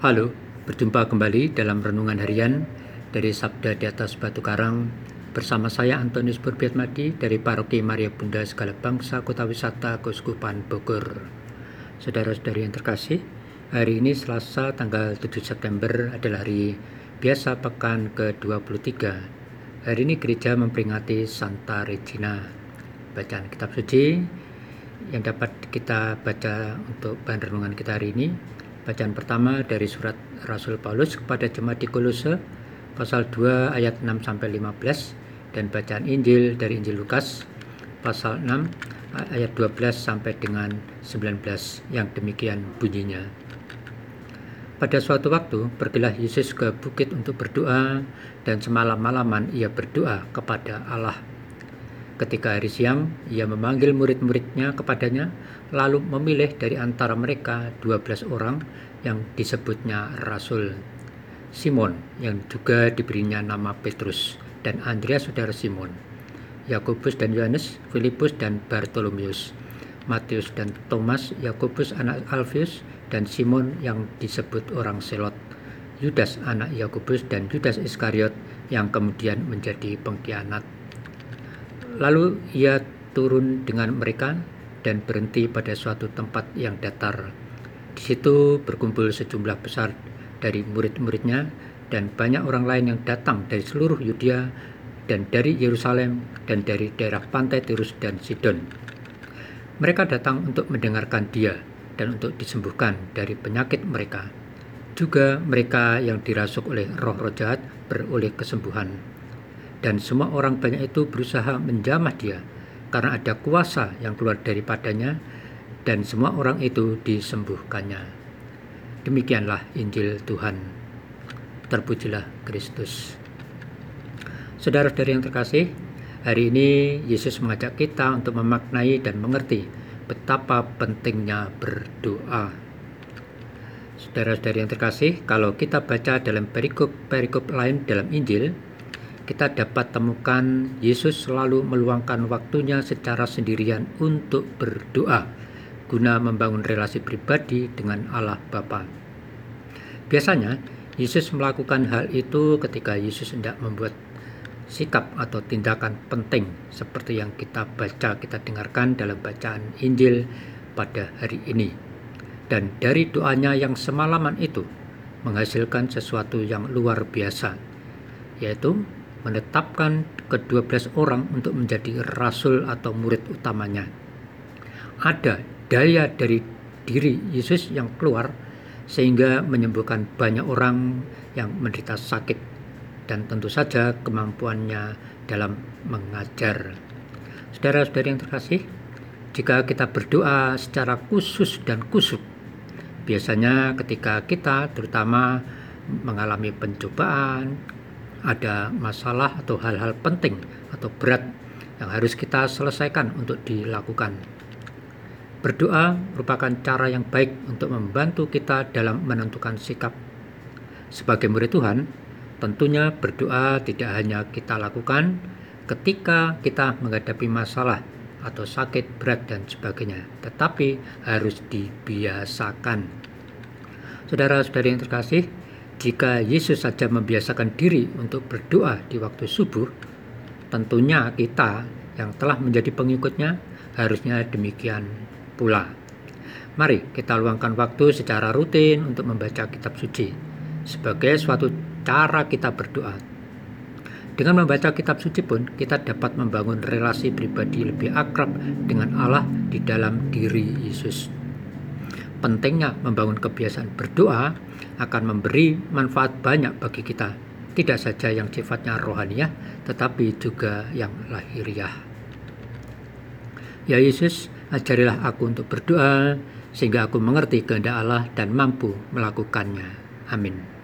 Halo, berjumpa kembali dalam renungan harian dari Sabda di atas Batu Karang bersama saya Antonius Madi dari Paroki Maria Bunda Segala Bangsa Kota Wisata Keuskupan Bogor. Saudara-saudari yang terkasih, hari ini Selasa tanggal 7 September adalah hari biasa pekan ke-23. Hari ini gereja memperingati Santa Regina. Bacaan kitab suci yang dapat kita baca untuk bahan renungan kita hari ini Bacaan pertama dari surat Rasul Paulus kepada jemaat di Kolose pasal 2 ayat 6 sampai 15 dan bacaan Injil dari Injil Lukas pasal 6 ayat 12 sampai dengan 19 yang demikian bunyinya. Pada suatu waktu pergilah Yesus ke bukit untuk berdoa dan semalam-malaman ia berdoa kepada Allah. Ketika hari siang, ia memanggil murid-muridnya kepadanya, lalu memilih dari antara mereka 12 orang yang disebutnya Rasul. Simon, yang juga diberinya nama Petrus, dan Andreas saudara Simon, Yakobus dan Yohanes, Filipus dan Bartolomeus, Matius dan Thomas, Yakobus anak Alfius, dan Simon yang disebut orang Selot, Yudas anak Yakobus dan Yudas Iskariot yang kemudian menjadi pengkhianat. Lalu ia turun dengan mereka dan berhenti pada suatu tempat yang datar. Di situ berkumpul sejumlah besar dari murid-muridnya dan banyak orang lain yang datang dari seluruh Yudea dan dari Yerusalem dan dari daerah pantai Tirus dan Sidon. Mereka datang untuk mendengarkan dia dan untuk disembuhkan dari penyakit mereka. Juga mereka yang dirasuk oleh roh-roh jahat beroleh kesembuhan dan semua orang banyak itu berusaha menjamah dia karena ada kuasa yang keluar daripadanya dan semua orang itu disembuhkannya. Demikianlah Injil Tuhan. Terpujilah Kristus. Saudara-saudari yang terkasih, hari ini Yesus mengajak kita untuk memaknai dan mengerti betapa pentingnya berdoa. Saudara-saudari yang terkasih, kalau kita baca dalam perikop-perikop lain dalam Injil, kita dapat temukan Yesus selalu meluangkan waktunya secara sendirian untuk berdoa guna membangun relasi pribadi dengan Allah Bapa. Biasanya Yesus melakukan hal itu ketika Yesus hendak membuat sikap atau tindakan penting seperti yang kita baca, kita dengarkan dalam bacaan Injil pada hari ini. Dan dari doanya yang semalaman itu menghasilkan sesuatu yang luar biasa, yaitu menetapkan ke-12 orang untuk menjadi rasul atau murid utamanya. Ada daya dari diri Yesus yang keluar sehingga menyembuhkan banyak orang yang menderita sakit dan tentu saja kemampuannya dalam mengajar. Saudara-saudari yang terkasih, jika kita berdoa secara khusus dan kusuk, biasanya ketika kita terutama mengalami pencobaan, ada masalah atau hal-hal penting atau berat yang harus kita selesaikan untuk dilakukan. Berdoa merupakan cara yang baik untuk membantu kita dalam menentukan sikap. Sebagai murid Tuhan, tentunya berdoa tidak hanya kita lakukan ketika kita menghadapi masalah atau sakit berat dan sebagainya, tetapi harus dibiasakan. Saudara-saudari yang terkasih, jika Yesus saja membiasakan diri untuk berdoa di waktu subuh, tentunya kita yang telah menjadi pengikutnya harusnya demikian pula. Mari kita luangkan waktu secara rutin untuk membaca kitab suci sebagai suatu cara kita berdoa. Dengan membaca kitab suci pun kita dapat membangun relasi pribadi lebih akrab dengan Allah di dalam diri Yesus pentingnya membangun kebiasaan berdoa akan memberi manfaat banyak bagi kita, tidak saja yang sifatnya rohaniah, tetapi juga yang lahiriah. Ya Yesus, ajarilah aku untuk berdoa, sehingga aku mengerti kehendak Allah dan mampu melakukannya. Amin.